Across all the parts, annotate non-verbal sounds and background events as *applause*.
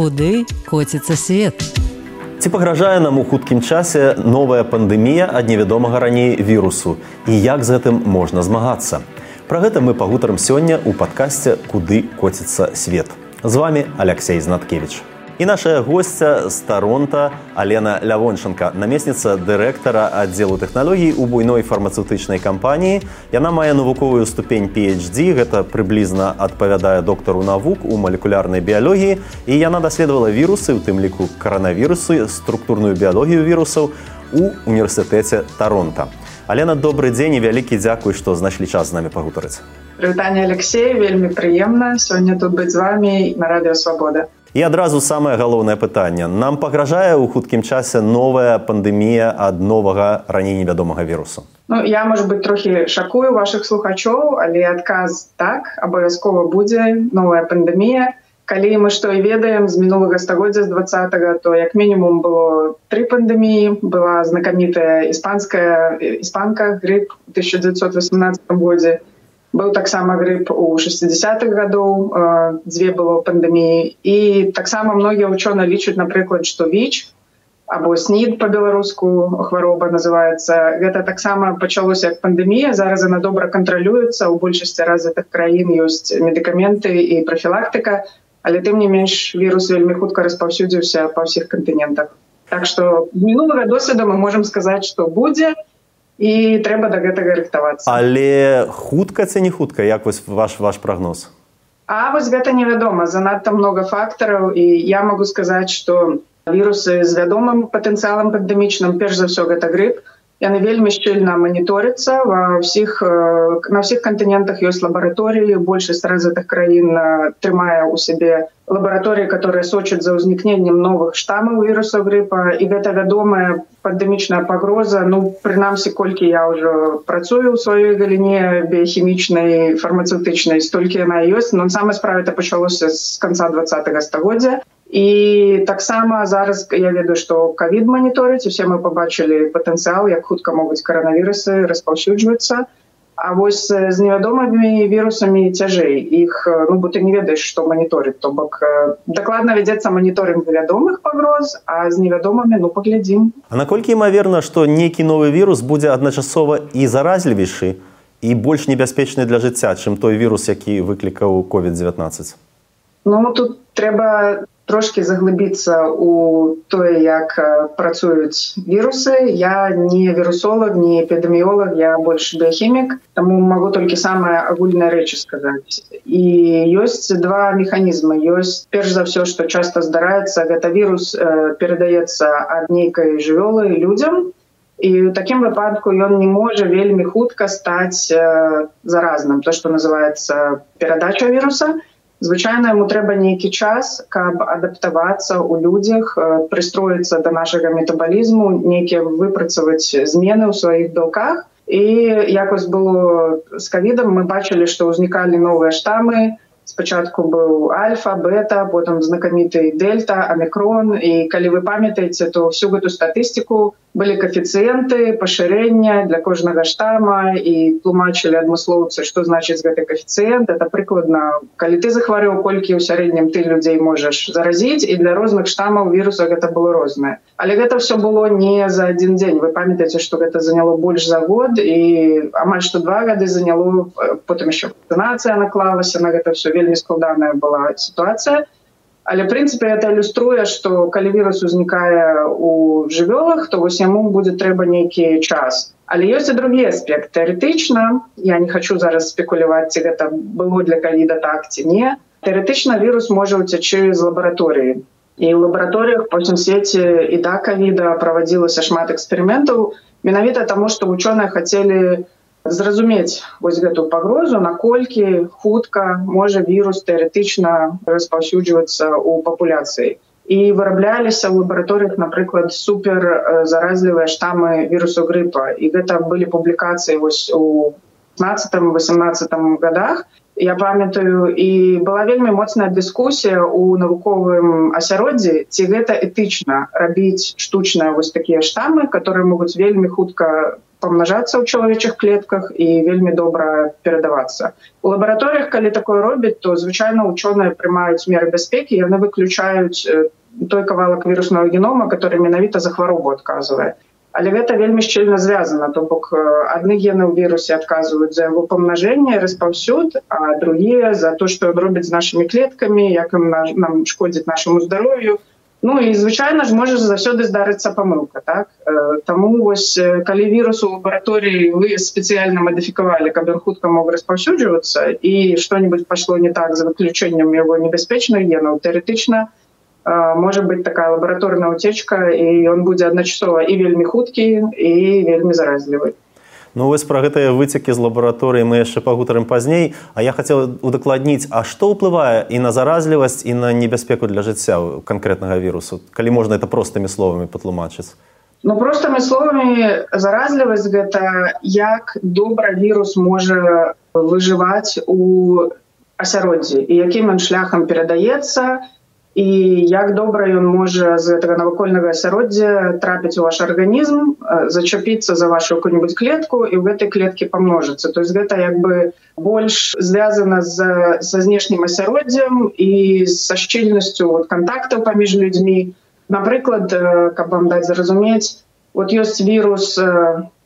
куды коціцца свет? Ці пагражае нам у хуткім часе новая пандэмія ад невядомага раней вірусу? І як з гэтым можна змагацца? Пра гэта мы пагутарым сёння ў падкасці куды коціцца свет з вами алексей знаткевич і наша гостця з таронта алена лявончынка намесніца дырэктара аддзелу тэхналогій у буйной фармацэўтычнай кампаніі. Яна мае навуковую ступень phD гэта прыблізна адпавядае доктару навук у малекулярнай біялогіі. І яна даследавала вірусы у тым ліку каранавірусу структурную біялогію вірусаў у універсітэце таронта алена добрый дзень і вялікі дзякуй што знайшлі час з намі пагутарыць. Прывітанне алексей вельмі прыемна сёння тут быць з вами на радыёвабода І адразу самае галоўнае пытанне. Нам пагражае ў хуткім часе новая пандэмія ад новага раней невядомага вірусу. Ну, я можа быть трохі шакую ваших слухачоў, але адказ так абавязкова будзе новая пандэмія. Калі мы што і ведаем з мінулага стагоддзя з два, то як мінімум было тры пандэміі, была знакамітая іспанская іспанка грып 1918 годзе быў таксама грып у 60-х гадоў дзве было пандэміі і таксама многія вучоны лічаць напрыклад што віч або снід по-беларуску хвароба называется. Гэта таксама пачалося як пандэмія зараз она добра кантралюецца у большасці развітых краін ёсць медыкаменты і профілактыка але тым не менш вірус вельмі хутка распаўсюдзіўся па ўсіх кантынентах. Так што мінулага досведа мы можемм сказаць што будзе то і трэба да гэтага рыхтавацца. Але хутка ці не хутка? Як вось ваш ваш прагноз? А вось гэта невядома. Занадта много фактараў. І я могу сказаць что вірусы з вядомым патэнцыялам пандэмічным перш за ўсё гэта грып яны вельмі шчыльна маніторыцца ва ўсіх на ўсіх кантынентах ёсць лабараторыі. Большасць развітых краін трымае ў сябе лабараторыі которые сочаць за ўзнікненнем новых штамаў віруса грыпа. І гэта вядомая пандэмічная пагроза. Ну прынамсі колькі я ўжо працую ў сваёй галіне біяхімічнай фармацэўтычнай столькі яна ёсць. Но самай справе это пачалося з конца два стагоддзя і таксама зараз я ведаю што кавід маніторыць усе мы побачылі патэнцыял як хутка могуць каранавірусы распаўсюджвацца. А вось з невядомымі вірусамі цяжэй. Іх ну бо ты не ведаеш што маніторыць то бок дакладна вядзецца маніторинг вядомых пагроз а з невядомымі ну паглядзім. А наколькі імаверна што нейкі новы вірус будзе адначасова і заразлівейшы і больш небяспечны для жыцця чым той вірус які выклікаў covid 19 Ну тут трэба трошки заглыбіцца у тое як працуюць вірусы я не вірусолог не эпідэміолог я больш біохімік таму могу толькі самае агульныя рэчы сказаць і ёсць два механізмы ёсць перш за ўсё што часта здараецца гэта вірус перадаецца ад нейкай жывёлы людзям і у такім выпадку ён не можа вельмі хутка стаць заразным то што называется перадача віруса. і звычайна ему трэба нейкі час каб адаптавацца ў людзях прыстроіцца да нашага метабалізму нейкія выпрацаваць змены ў сваіх белках і якось было з кавідам мы бачылі што ўзнікалі новыя штамы. Спачатку быў альфа бета потым знакаміты дельта амікрон. І калі вы памятаеце то всю гэту статыстыку былі каэфіцыенты пашырэння для кожнага штама і тлумачылі адмыслоўцы што значыць гэты каэфіцыент это прыкладна калі ты захварэў колькі ў сярэднім ты людзей можаш заразіць і для розных штамаў віруса гэта было рознае але гэта все было не за один дзень вы памятаеце что гэта заняло больш за год і амаль што два гады заняло потым еще нацыя наклалася на гэта все вельмі складаная была сітуацыя але прынцыпе это ілюструе что калі вірус узнікае у жывёлах то вось яму будзе трэба нейкі час. Але ёсць і другі аспект. Тэарэтычна я не хочу зараз спекуляваць ці гэта было для каліда так ці не тэарэтычна вірус можа уцячы з лабараторыі. І ў лабараторыях потым свеце і да кавіда правадзілася шмат эксперыментаў менавіта таму што вучоныя хацелі у зразумець вось гэту пагрозу наколькі хутка можа вірус тэарэтычна распаўсюджвацца ў папуляцыі. І вырабляліся ў лабараторыях напрыклад супер заразлівыя штамы вірусу грыпа. І гэта былі публікацыі вось у 15 18 годах я памятаю і была вельмі моцная дыскусія у навуковым асяроддзі ці гэта этычна рабіць штучныя вось такія штамы которые могуць вельмі хутка памнажацца ў чалавечых клетках і вельмі добра перадавацца. У лабараторыях калі такое робіць то звычайна учоныя прымаюць меры бяспекі яны выключаюць той кавалак віруснага генома который менавіта за хваробу адказвае Але гэта вельмі шчыльна звязана то бок адны гены ў вірусе адказваюць за яго памнажэнне распаўсюд а другія за то што робяць з нашымі клеткамі як ім нам шкодзіць нашаму здароўю. Ну і звычайна ж можа заўсёды здарыцца памылка так? Таму вось калі вірус у лабараторыі вы спецыяльна мадыфікавалі каб ён хутка мог распаўсюджвацца і што-нибудь пашло не так за выключэннем яго небяспечных генаў тэоретычна то можа быть такая лабараторная утечка і ён будзе адначасова і вельмі хуткі і вельмі заразлівы Ну вось пра гэтыя выцекі з лабараторыі мы яшчэ пагутарым пазней А я хацела удакладніць А што ўплывае і на заразлівасць і на небяспеку для жыцця канкрэтнага вірусу калі можна это простымі словамі патлумачыць Ну простымі словамі заразлівасць гэта як добра вірус можа выжываць у асяроддзі. І якім ён шляхам перадаецца і як добра ён можа з гэтага навакольнага асяроддзя трапіць у ваш арганізм зачапіцца за вашу какую-нибудь клетку і ў гэтай клеткі памножыцца. То есть гэта як бы больш звязана з са знешнім асяроддзям і са шчыльнасцю вот, контактаў паміж людзьмі. Напрыклад каб вам даць зразумець вот ёсць вірус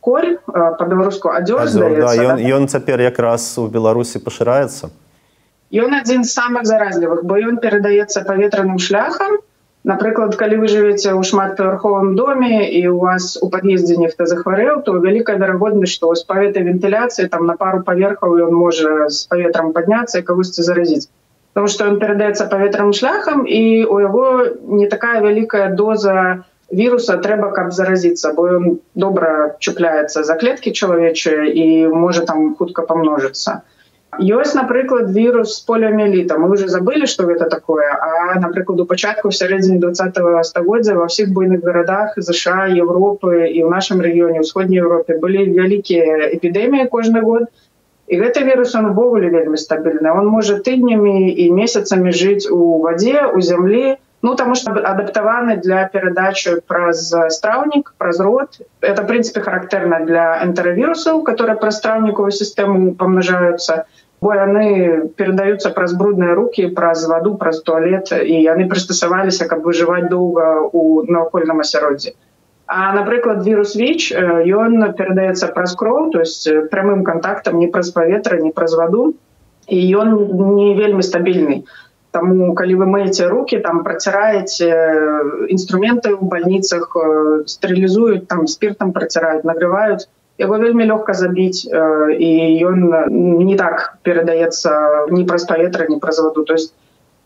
корь по-беларуску адзёр да, ён цяпер якраз у беларусі пашыраецца Ён адзін з самых заразлівых, бо ён перадаецца паветраным шляхам. Напрыклад, калі вы жывеце ў шматпавярховым доме і у вас у пад'ездзе нехта захварэў, то вялікая верагоднасць, што з паветай вентыляцыі там на пару паверхаў ён можа з паветрам падняцца і кагосьці заразіць. Таму што ён перадаецца паветраным шляхам і у яго не такая вялікая доза віруса трэба каб заразіцца, бо ён добра чупляецца за клеткі чалавечыя і можа там хутка памножыцца ёсць напрыклад вірус полиамеліта мы уже забыли что гэта такое а напрыклад у пачатку сярэдзіне двадцатого стагоддзя ва ўсіх буйных гарадах ЗША Европы і ў нашым рэгіёне ўсходняй Европе былі вялікія эпідэміі кожны год. І гэты вірус он увогуле вельмі стабільны он можа тыднямі і месяцамі жыць у вадзе у зямлі ну таму что адаптаваны для перадачы праз страўнік праз рот. Это прынцыпе характэрна для энтэравірусаў которые праз страўнікавую сістэму памнажаюцца і бо яны перадаюцца праз брудныя руки праз ваду праз туалет і яны прыстасаваліся каб выжываць доўга у навакольным асяроддзі а напрыклад вирус віч ён перадаецца праз кроў то есть прямым контактам не праз паветра не праз ваду і ён не вельмі стабільны Таму калі вы маеце руки там працяраеце інструменты ў бальніцах стрэлізуюць там спиртам праціраюць нагрываюць яго вельмі лёгка забіць і ён не так перадаецца ні праз паветра ні праз ваду то есть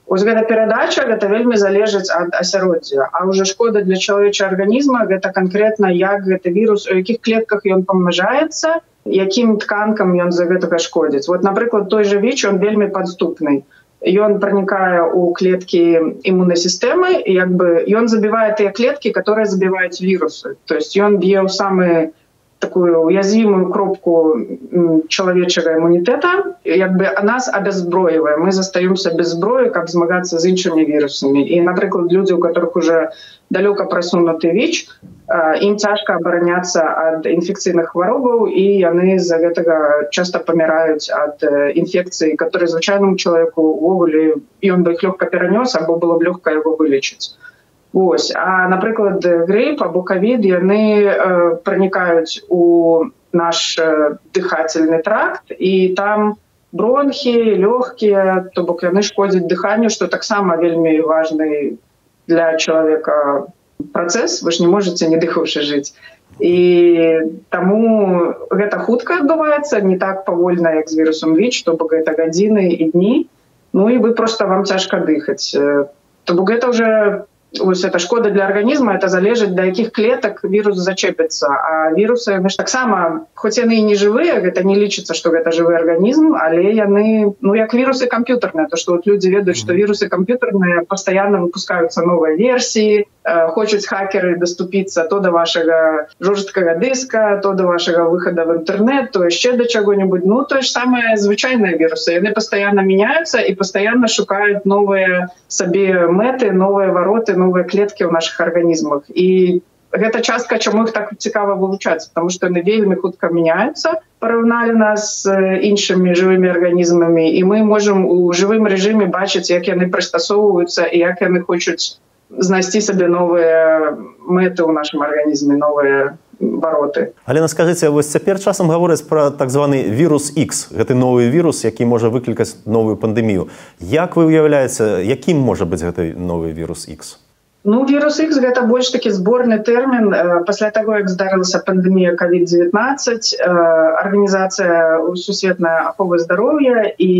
ось гэта перадача гэта вельмі залежыць ад асяроддзя. А уже шкода для чалавеча арганізма гэта конкретно як гэты вирус у якіх клетках ён памнажаецца якім тканкам ён за гэтага шкодзіць. Вот напрыклад той же веч он вельмі падступны. Ён пранікае у клеткі імуннай сістэмы як бы ён забівае тыя клеткі которые забіваюць вирусы то есть ён б'е ў самые такую уязвимую кропку чалавечага імунітэта як бы а нас абязброевая мы застаёмся без зброі каб змагацца з іншымі вірусамі і напрыклад людзі у которых уже далёка прасунуты віч ім цяжка абараняцца ад інфекцыйных хваробаў і яны з-за гэтага часто паміраюць ад інфекцыі которые звычайнаму чалавеку увогуле ён бы их лёгка перанёс або было б лёгка яго вылечыць Вось. А напрыклад грейп або кавід яны э, пранікаюць у наш э, дыхательны тракт і там бронхі лёгкія то бок яны шкодзяць дыханню што таксама вельмі важны для чалавека працэс вы ж не можете не дыхаўшы жыць і таму гэта хутка адбываецца не так павольна як з вірусам віч то бок гэта гадзіны і дні ну і вы просто вам цяжка дыхаць то бок гэта уже вось это шкода для арганізма это залежыць да якіх клетак вірус зачэпіцца а вірусы мы ж таксама хоць яны не жывыя гэта не лічыцца што гэта жывы арганізм але яны ну як вірусы камп'ютарныя то што вот людзі ведаюць што вірусы камп'ютарныя пастаянна выпускаюцца новыя версіі э, хочуць хакеры даступіцца то да вашага жорсткага дыска то да вашага выхада в інтэрнет то яшчэ да чаго-нибудь ну то ж самае звычайныя вірусы яны пастаянна мяняюцца і пастаянна шукаюць новыя сабе мэты новыя вароты новыя клеткі ў наших арганізмах і гэта частка чаму іх так цікава вывучаць потому что яны вельмі хутка мяняются параўналі нас з іншымі жывымі арганізмамі і мы можем у жывым режиме бачыць як яны прыстасоўваюцца і як яны хочуць знайсці сабе новыя мэты ў нашым арганізме новыя вароты Алена скажите вось цяпер часам гавораць про так званы вирус X гэты новы вирус які можа выклікаць новую пандемію. Як вы уяўляеце якім можа быць гэты новы вирус X Ну вирус X гэта больш такі зборны тэрмін э, пасля таго як здарылася пандемія covid-19 э, арганізацыя сусветная аховы здароўя і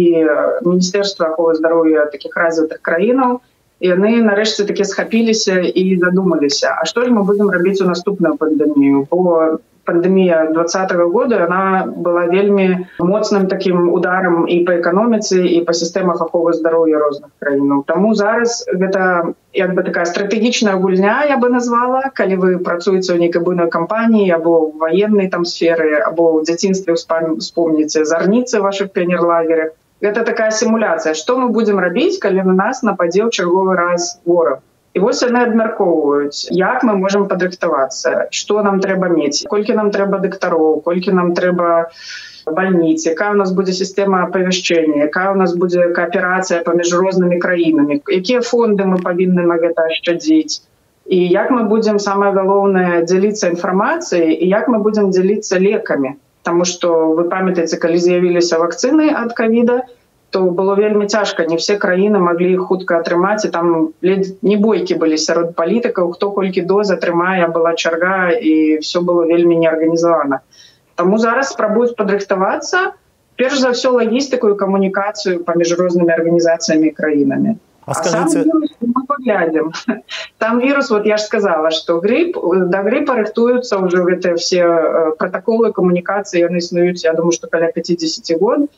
міністэрства аховы здароўя таких развітых краінаў яны нарэшце такі схапіліся і задумаліся А што ж мы будзем рабіць у наступную пандемію бо пандемія двадцатого года она была вельмі моцным таким ударом і по эканоміцы і по сістэмах аховы здароўя розных краінаў Таму зараз гэта як бы такая стратэгічная гульня я бы назвала калі вы працуеце ў нейкай буйной кампаніі або военной там сферы або ў дзяцінстве вспомніце зарніцы ваших пенерлагерах Гэта такая сімуляцыя што мы будзем рабіць калі на нас нападзе ў чарговы раз вораг І вось яны абмяркоўваюць як мы можемм падрыхтавацца што нам трэба мець колькі нам трэба дактароў колькі нам трэба больніц якая у нас будзе сістэма апавяшчэння якая у нас будзе кааперацыя паміж рознымі краінамі якія фонды мы павінны на гэта ашчадзіць. І як мы будзем самае галоўнае дзяліцца інфармацыяй і як мы будзем дзяліцца лекамі. Таму што вы памятаеце калі з'явіліся вакцыны ад кавіда то то было вельмі цяжка. Не все краіны могли іх хутка атрымаць і там не бойкі былі сярод палітыкаў. Хто колькі доз атрымае была чарга і все было вельмі неарганізавана. Таму зараз спрабуюць падрыхтавацца перш за все лагістыку і камунікацыю паміж рознымі арганізацыямі краінамі. Глядзім *laughs* там вирус вот я ж сказала что грипп да грипа рыхтуюцца ўжо гэтыя все протоколы камунікацыі яны існуюць я думаю что каля 50 год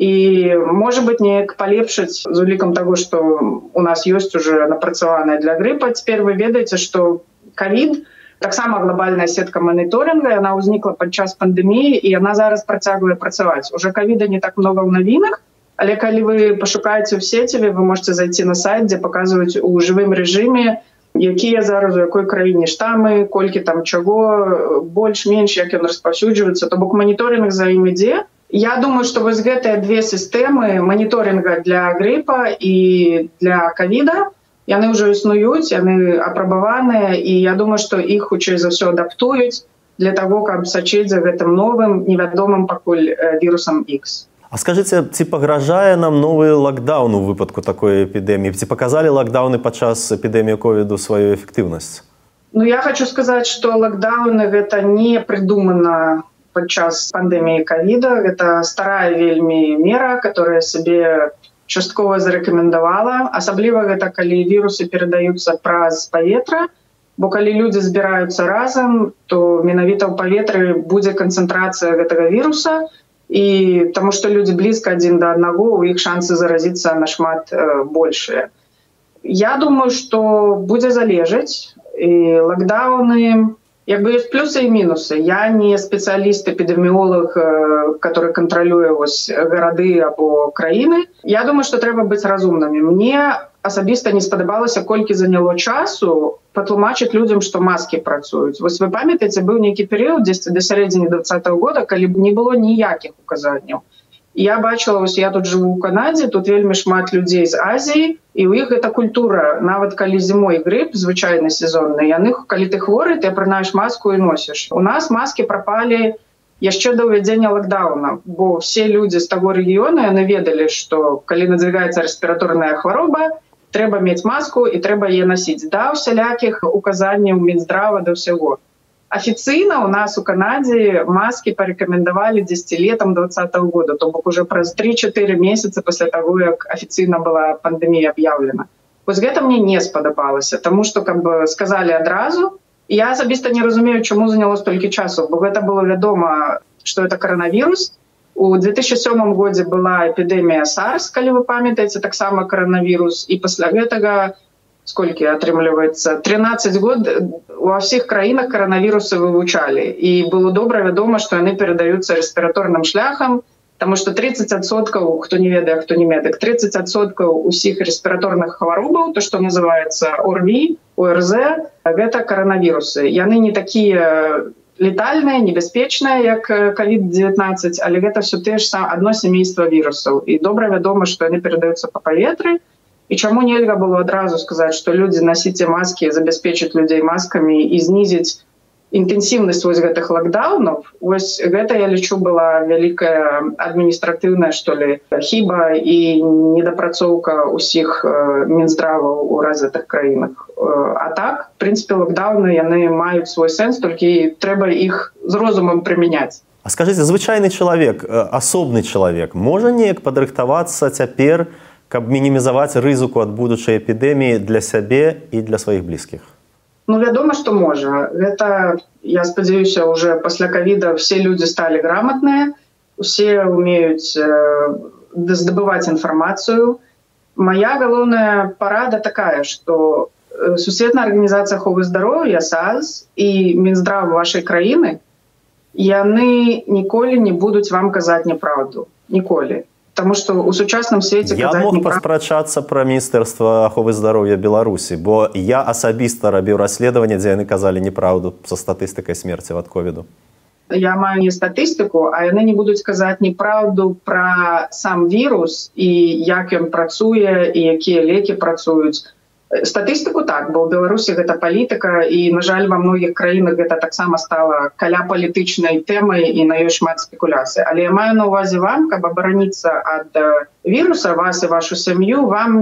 і можа быть неяк палепшыць з улікам того что у нас ёсць уже напрацаваная для грыпа теперь вы ведаеце что ковид таксама глобальная сетка моніторинга она ўзнікла падчас пандеміі і она зараз працягвае працаваць. Уже ковіда не так много ў навінах але калі вы пашукаеце в сеціве вы можете зайти на сайт дзе показваюць у жывым режиме якія зараз у якой краіне штамы колькі там чаго больш-менш як ён распаўсюджваецца. То бок моніторинг за ім ідзе Я думаю, што вось гэтыя две сістэмы маніторинга для грыпа і для кавіда яны ўжо існуюць, яны апрабаваныя і я думаю, што іх хутчэй за ўсё адаптуюць для того, каб сачыць за гэтым новым невядомым пакуль вірусам X. А скажыце, ці пагражае нам новы лакдаун у выпадку такой эпідэміі, ці паказалі лакдауны падчас эпідэміі ковіду сваю эфектыўнасць? Ну я хочу сказаць, што лакдауны гэта не прыдумана падчас пандеміі ковіда это старая вельмі мера которая сабе часткова зарэкамендавала асабліва гэта калі вірусы перадаюцца праз паветра бо калі людзі збіраюцца разам то менавіта ў паветры будзе канцэнтрацыя гэтага віруса. І таму што людзі блізка адзін да аднаго у іх шансы заразіцца нашмат э, большыя. Я думаю что будзе залежаць і лакдауны як бы есть плюсы і мінусы я не спецыяліст эпідэміолог э, который кантралюе гарады або краіны я думаю что трэба быць разумнымі мне асабіста не спадабалася колькі заняло часу патлумачыць людям что маски працуюць вось вы памятаеце быў нейкі перыяд 10 да сярэдзіне двадцатого года калі б не было ніякіх указанняў я бачыла вось я тут живу у канадзе тут вельмі шмат людзей з азіі і у іх гэта культура. Нават калі зімой грып звычайна сезонны яны калі ты хворы ты апранаеш маску і носіш. У нас маски пропалі яшчэ да ўвядзення лакдауна бо все людзі з таго рэгіёна яны ведалі что калі надвигаецца рэспіраторная хвароба трэба мець маску і трэба е насіць. Да усялякіх указанняў мінздрава да ўсяго офіцыйна у нас у канадзе маски порекомендовали 10 летом двадцатого года то бок уже праз 3-4 месяца пасля того як офіцыйна была пандемія об'яўлена вось гэта мне не спадабалася тому что как бы сказали адразу я асабіста не разумею чаму заняло столькі часу бо гэта было вядома что это коронавірус. У 2007 годзе была эпідэмія SARS калі вы памятаеце таксама коронавірус і пасля гэтага сколькі атрымліваецца 13 год ва ўсіх краінах коронавірусы вывучалі і было добра вядома што яны перадаюцца рэспіраторным шляхам Таму што 30соткаў хто не ведае хто не медык 30соткаў усіх рэспіраторных хваробаў то што называется орві орз гэта коронавірусы яны не такія летальныя небяспечныя як covid 19 але гэта все те ж сам одно сямейства вірусаў і добра вядома што яны перадаюцца по паветры і чаму нельга было адразу сказаць што людзі насіце маскі забяспечыць людзей маскамі і знізіць інтэнсіўнасць вось гэтых лакдаунаў вось гэта я лічу была вялікая адміністратыўная што ли хіба і недапрацоўка ўсіх мінздраваў у развітых краінах. А так прынцыпе лакдауны яны маюць свой сэнс толькі трэба іх з розумам прымяняць. А скажите звычайны чалавек асобны чалавек можа неяк падрыхтавацца цяпер каб мінімізаваць рызыку ад будучай эпідэміі для сябе і для сваіх блізкіх? Ну вядома што можа. Гэта я спадзяюся уже пасля кавіда все людзі сталі грамотныя усе умеюць э, здабываць інфармацыю. Моя галоўная парада такая что э, сусветная арганізацыя аховы здароўя саз і мінздрав вашай краіны яны ніколі не будуць вам казаць няправду ніколі Таму што ў сучасным свеце я мог паспрачацца пра міністэрства аховы здароўя беларусі бо я асабіста рабіў расследаванне дзе яны казалі неправду са статыстыкай смерці ад ковіду. Я маю не статыстыку а яны не будуць казаць неправду пра сам вірус і як ён працуе і якія лекі працуюць статыстыку так бо ў беларусі гэта палітыка і на жаль во многіх краінах гэта таксама стала каля палітычнай тэмай і на ёй шмат спекуляцыі але я маю на увазе вам каб абараніцца ад віруса вас і вашу сям'ю вам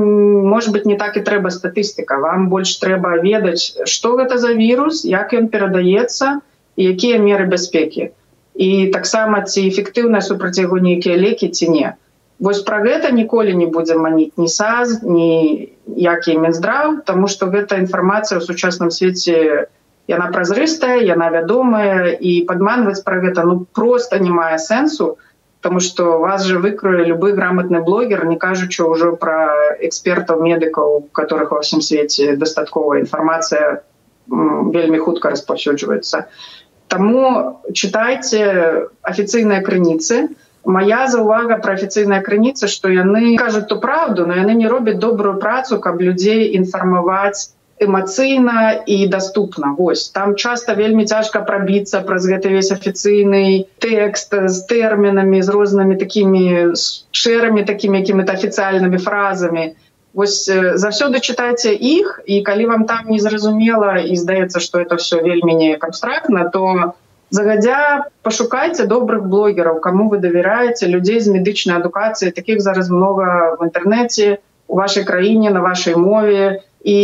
может быть не так і трэба статыстыка. Вам больш трэба ведаць что гэта за вірус як ён перадаецца якія меры бяспекі. І таксама ці эфектыўна супраць яго нейкія лекі ці не. Вось пра гэта ніколі не будзе маніць ні саз, ні які мінздраў, Таму што гэта інфармацыя ў сучасным свеце яна празрыстая, яна вядомая і падманваць пра гэта ну проста не мае сэнсу, Таму што вас жа выкрые любы грамотны блогер, не кажучы ўжо пра экспертаў медыкаў, которых ва ўсім свеце дастатковая інфармацыя вельмі хутка распаўсюджваецца. Таму чытайце афіцыйныя крыніцы, моя заўвага пра афіцыйная крыніца што яны кажуць ту праўду но яны не робяць добрую працу каб людзей інфармаваць эмацыйна і доступна Вось там часто вельмі цяжка прабіцца праз гэты весь афіцыйны тэкст з тэрмінамі з рознымі такімі шэрамі такімі якімі-то афіцыяльнымі фразамі. Вось заўсёды чытайце іх і калі вам там незразумела і здаецца што это все вельмі неяк абстрактна то то загадзя пашукайце добрых блогераў кому вы давяраеце людзей з медычнай адукацыі таких зараз много в інтэрнэце у вашай краіне на вашай мове. І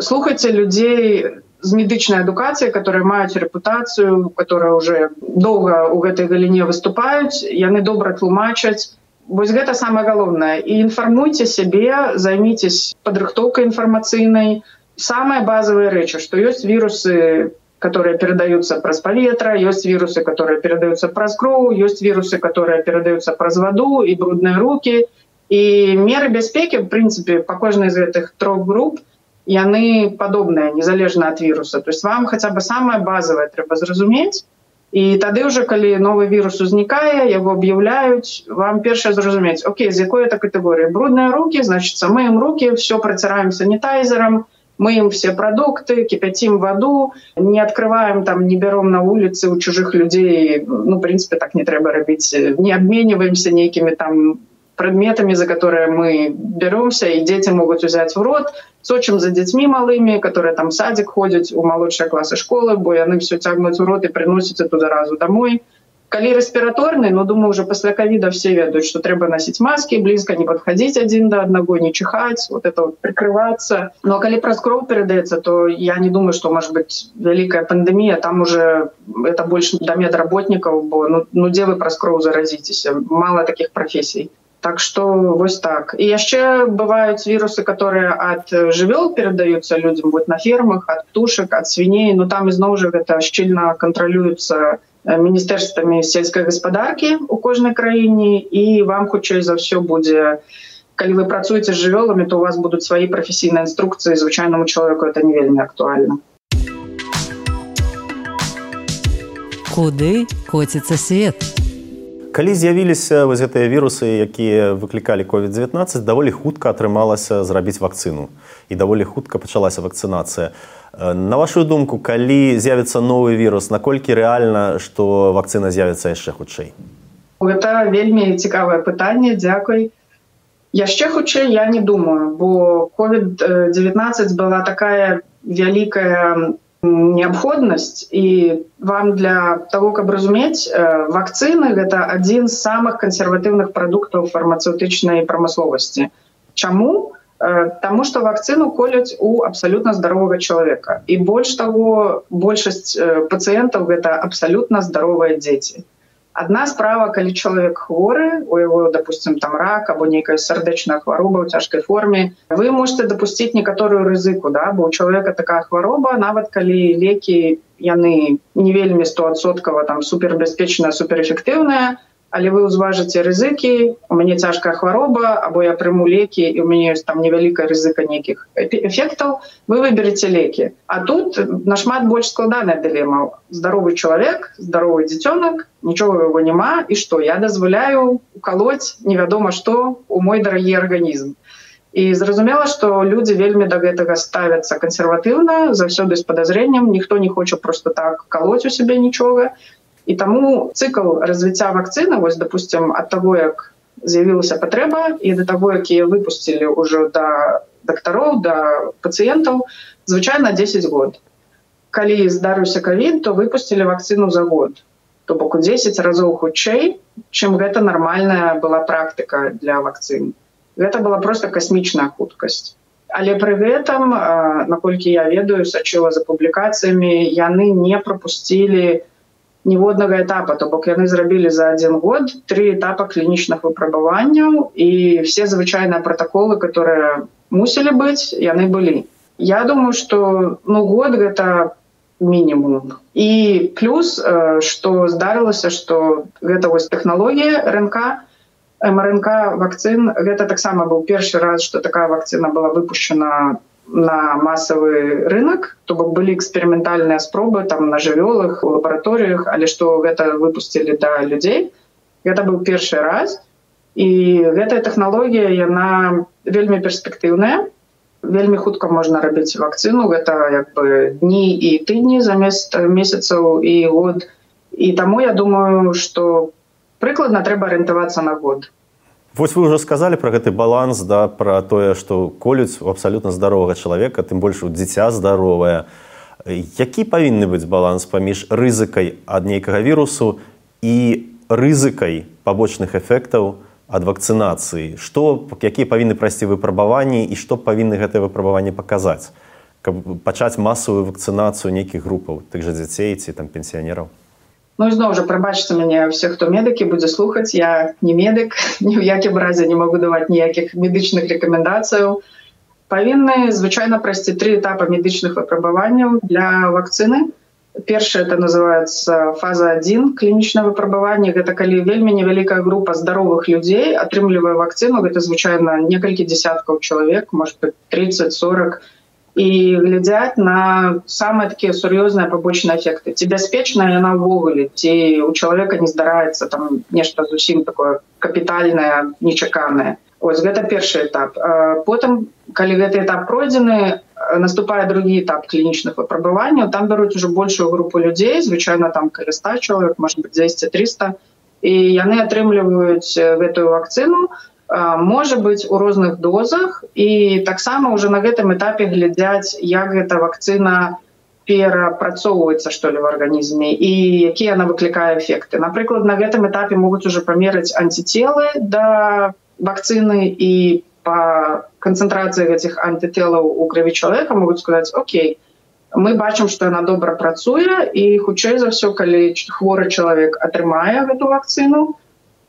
слухайце людзей з медычнай адукацыі которые маюць рэпутацыю которая уже доўга у гэтай галіне выступаюць яны добра тлумачаць вось гэта самое галоўнае. І інфармуйце сябе займіцесь падрыхтоўкай інфармацыйнай. Самыя базовые рэчы што ёсць вірусы которые передаются праз паветра есть вирусы которые передаются праз кроў есть вирусы которые передаются праз ваду и брудные руки. И меры бяспеки в принципе по кожнай из гэтых трех групп яны падобныя незалежна от вируса. То есть вам хотя бы самое базовое трэба зразумець і тады уже калі новый вирус узнікае его объявляюць вам першае зразумець Окей з якой это категории брудные руки значится мы им руки все процираем санитайзером и мыем все продукты, кипятим воду, не открываем там, не берем на улице у чужих людей, ну, в принципе, так не треба робить, не обмениваемся некими там предметами, за которые мы беремся, и дети могут взять в рот, сочим за детьми малыми, которые там в садик ходят, у молодшей класса школы, бо они все тягнут в рот и приносят туда разу домой калі рэспіраторны но думаю уже пасля ковіда все ведаюць что трэба носить маски близко не подходить один до одного не чихать вот это вот прикрываться. Но калі праз кроў передаецца то я не думаю что может быть вялікая пандемія там уже это больше до медработников бо ну, ну где вы праз кроў заразитесь? Мало таких профессий. Так что вось так. І яшчэ бываюць вірусы, которые ад жывёл перадаюцца людзям вот на фермах, ад птушак, ад свіней, но там ізноў жа гэта шчыльна кантралюецца міністэрствамі сельскай гаспадаркі у кожнай краіне і вам хутчэй за ўсё будзе калі вы працуеце з жывёламі, то у вас будуць свае прафесійныя інструкцыі звычайнаму чалавеку это не вельмі актуальна. Куды коціцца свет? калі з'явіліся вось гэтыя вірусы якія выклікалі covid-19 даволі хутка атрымалася зрабіць вакцыну і даволі хутка пачалася вакцынацыя на вашу думку калі з'явіцца новы вірус наколькі рэальна што вакцына з'явіцца яшчэ хутчэй гэта вельмі цікавае пытанне дзякуй яшчэ хутчэй я не думаю бо covid-19 была такая вялікая неабходнасць і вам для того каб разумець вакцыны гэта адзін з самых кансерватыўных прадуктаў фармацэўтычнай прамысловасці Чаму Таму што вакцыну коляць у абсалютна здаровага чалавека і больш таго большасць пацыентаў гэта абсалютна здаровыя дзеці одна справа калі чалавек хворы у яго допустим там рак або нейкая сардэчная хвароба ў цяжкай форме вы можете допусціць некаторую рызыку да бо у чалавека такая хвароба нават калі лекі яны не вельмі стосоткава там супербяспечная суперэфектыўная але вы ўзважыце рызыкі у мяне цяжкая хвароба або я прыму лекі і у мяне ёсць там невялікая рызыка нейкіх эфектаў вы выбереце лекі а тут нашмат больш складаная дылема. Здаровы чалавек здаровы дзіцёнак нічога его няма і што я дазваляю укалоць невядома што у мой дарагі арганізм. Зразумела што людзі вельмі да гэтага ставяцца кансерватыўна заўсёды з падазрэннем ніхто не хоча просто так калоць у сябе нічога і таму цыкл развіцця вакцыны вось допустим ад таго як з'явілася патрэба і да таго якія выпусцілі ўжо да дактароў да пацыентаў звычайна 10 год. Калі здарыўся кавід то выпусцілі вакцыну за год. То бок у 10 разоў хутчэй чым гэта нармальная была практыка для вакцын. Гэта была просто касмічная хуткасць. Але пры гэтым наколькі я ведаю сачыла за публікацыямі яны не пропусцілі на ніводнага этапа то бок яны зрабілі за один год три этапа клінічных выпрабаванняў і все звычайныя протаколы которые мусілі быць яны былі я думаю что ну год гэта мінімум і плюс что здарылася что гэта вось технологія рнк мрнк вакцын гэта таксама быў першы раз что такая вакцына была выпущена на масавы рынок то бок былі эксперыментальныя спробы там на жывёлах у лабараторыях але што гэта выпусцілі да людзей гэта быў першы раз. І гэтая тэхналогія яна вельмі перспектыўная вельмі хутка можна рабіць вакцыну гэта як бы дні і тыдні замест месяцаў і год. І таму я думаю что прыкладна трэба арыентавацца на год Вось вы ўжо сказалі пра гэты баланс да пра тое што колюць у абсалютна здаровага чалавека тым больш у дзіця здаровае. Які павінны быць баланс паміж рызыкай ад нейкага вірусу і рызыкай пабочных эфектаў ад вакцынацыі? Што якія павінны прайсці выпрабаванні і што павінны гэтае выпрабаванне паказаць каб пачаць масавую вакцынацыю нейкіх групаў тых жа дзяцей ці там пенсіянераў Ну зноў жа прабачце мяне все хто медыкі будзе слухаць я не медык *laughs* ні ў якім разе не могу даваць ніякіх медычных рэкамендацыяў павінны звычайна прайсці тры этапа медычных выпрабаванняў для вакцыны першае это называется фаза 1 клінічна выпрабаванне гэта калі вельмі невялікая група здаровых людзей атрымлівае вакцыну гэта звычайна некалькі десяткаў чалавек может быть 30 40 и і глядзяць на самыя такія сур'ёзныя пабочныя эфекты ці бяспечная яна ўвогуле ці у чалавека не здараецца там нешта зусім такое капітальнае нечаканае ось гэта першы этап. Потым калі гэты этап пройдзены наступае другі этап клінічных выпрабаванняў там бяруць ужо большую групу людзей звычайна там каля 100 чалавек может быть 200 300 і яны атрымліваюць гэтую вакцыну а можа быць у розных дозах. І таксама уже на гэтым этапе глядзяць як гэта вакцына перапрацоўваецца што ли в арганізме і якія она выклікае эфекты напрыклад на гэтым этапе могуць уже памерыць антицелы да вакцыны і по канцэнтрацыі гэтых антителаў у крыві чалавека могуць сказаць Окей мы бачым што яна добра працуе і хутчэй за ўсё калі хворы чалавек атрымае гэту вакцыну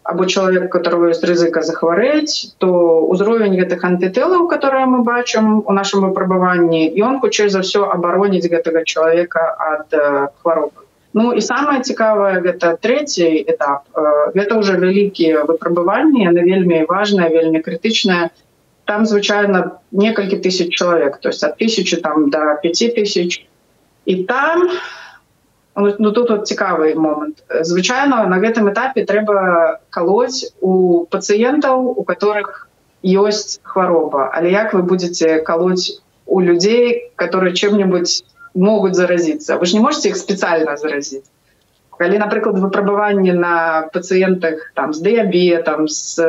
або чалавек которого ёсць рызыка захварэць то ўзровень гэтых антытэлаў которые мы бачым у нашым выпрабаванні ён хутчэй за ўсё абароніць гэтага чалавека ад хваробы. Ну і самае цікавае гэта трэці этап. Гэта уже вялікія выпрабаванні яны вельмі важная вельмі крытычная там звычайна некалькі тысяч чалавек то есть от тысячи там до пяти тысяч. І там ну, тут вот цікавы момант звычайно на гэтым этапе трэба колоть у пацыентаў у которых ёсць хвароба. Але як вы будете колоть у людзей которые чем-нибудь могуць заразиться вы ж не можете их специально заразить калі напрыклад выпрабаванне на пацыентах там з дыябетам з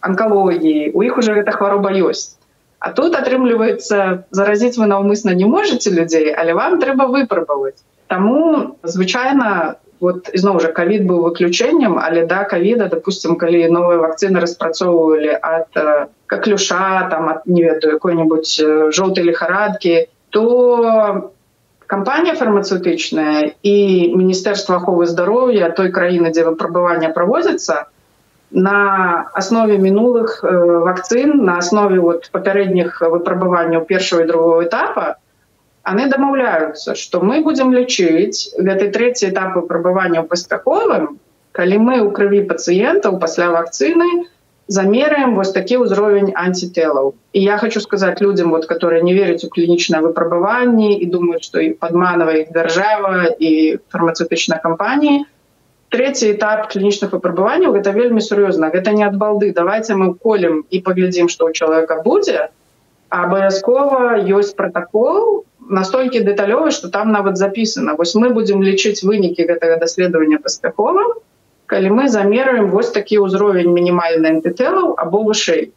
анкалогіі у іх уже гэта хвароба ёсць. А тут атрымліваецца заразіць вы наўмысна не можете людзей але вам трэба выпрабаваць Таму звычайна вот ізноў жа кавід быў выключэннем але да кавіда допустим калі новыя вакцыны распрацоўвалі ад каклюша там от не ведаю какой-нибудь жоўтай лихарадкі то кампанія фармацэўтычная і міністэрства аховы здароўя той краіны дзе выпрабавання праводзіцца на аснове мінулых вакцын на аснове вот папярэдніх выпрабаванняў першого і другого этапа они дамаўляюцца что мы будем лічыць гэты третий этап выпрабавання паспяховым калі мы ў крыві пацыентаў пасля вакцыны замеряем вось такі ўзровень антитэлаў і я хочу сказать людям вот которые не веряць у клінічнае выпрабаванні і думают что і падманавая их дзяржава і фармацевтычнай кампаніі третий этап клінічных выпрабаванняў гэта вельмі сур'ёзна гэта не ад балды. Давайте мы колем і паглядзім что у чалавека будзе абавязкова ёсць протокол настолькі дэталёвы что там нават записано. Вось мы будем лічыць вынікі гэтага даследавання паспяхова калі мы замеряем вось такі ўзровень мінімальны антытэлаў або вышэй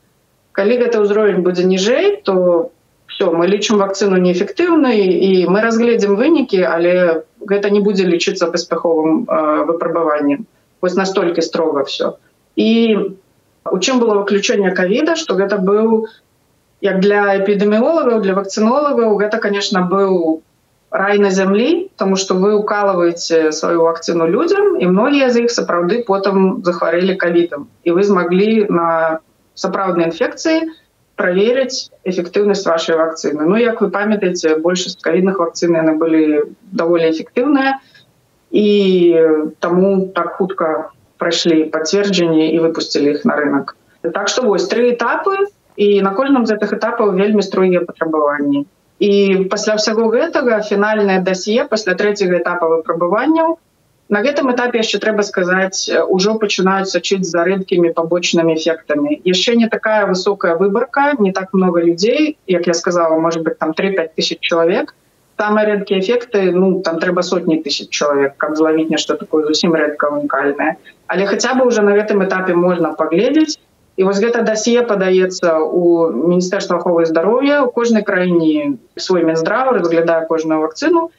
калі гэты ўзровень будзе ніжэй то все мы лічым вакцыну неэфектыўнай і мы разгледзім вынікі але гэта не будзе лічыцца паспяховым э, выпрабаваннем вось настолькі строга все і у чым было выключэнне кавіда что гэта быў як для эпідэміолагаў для вакцынолагаў гэта конечно быў рай на зямлі тому что вы укалываете сваю вакцыну людям і многія з іх сапраўды потым захварэлі кавітам і вы змаглі на сапраўднай інфекцыі проверить эфектыўнасць вашей вакцыны Ну як вы памятаеце большасць кавідных вакцын яны былі даволі эфектыўныя і таму так хутка прайшлі пацверджанні і выпусцілі іх на рынок. Так что вось тры этапы і на кожным з гэтых этапаў вельмі строгія патрабаванні і пасля ўсяго гэтага фінальнае дасье пасля трэцяга этапа выпрабаванняў на гэтым этапе яшчэ трэба сказаць ужо пачынаюць сачыць за рэдкімі пабочнымі эфектамі яшчэ не такая высокая выбарка не так много людзей як я сказала может быть там 35 тысяч чалавек самые рэдкія эфекты ну там трэба сотні тысяч чалавек каб злавіць нешта такое зусім рэдка унікальнае але хаця бы уже на гэтым этапе можна паглядзець і вось гэта дасе падаецца у міністэрства аховы здароўя у кожнай краіне свой мінздрав разглядае кожную вакцыну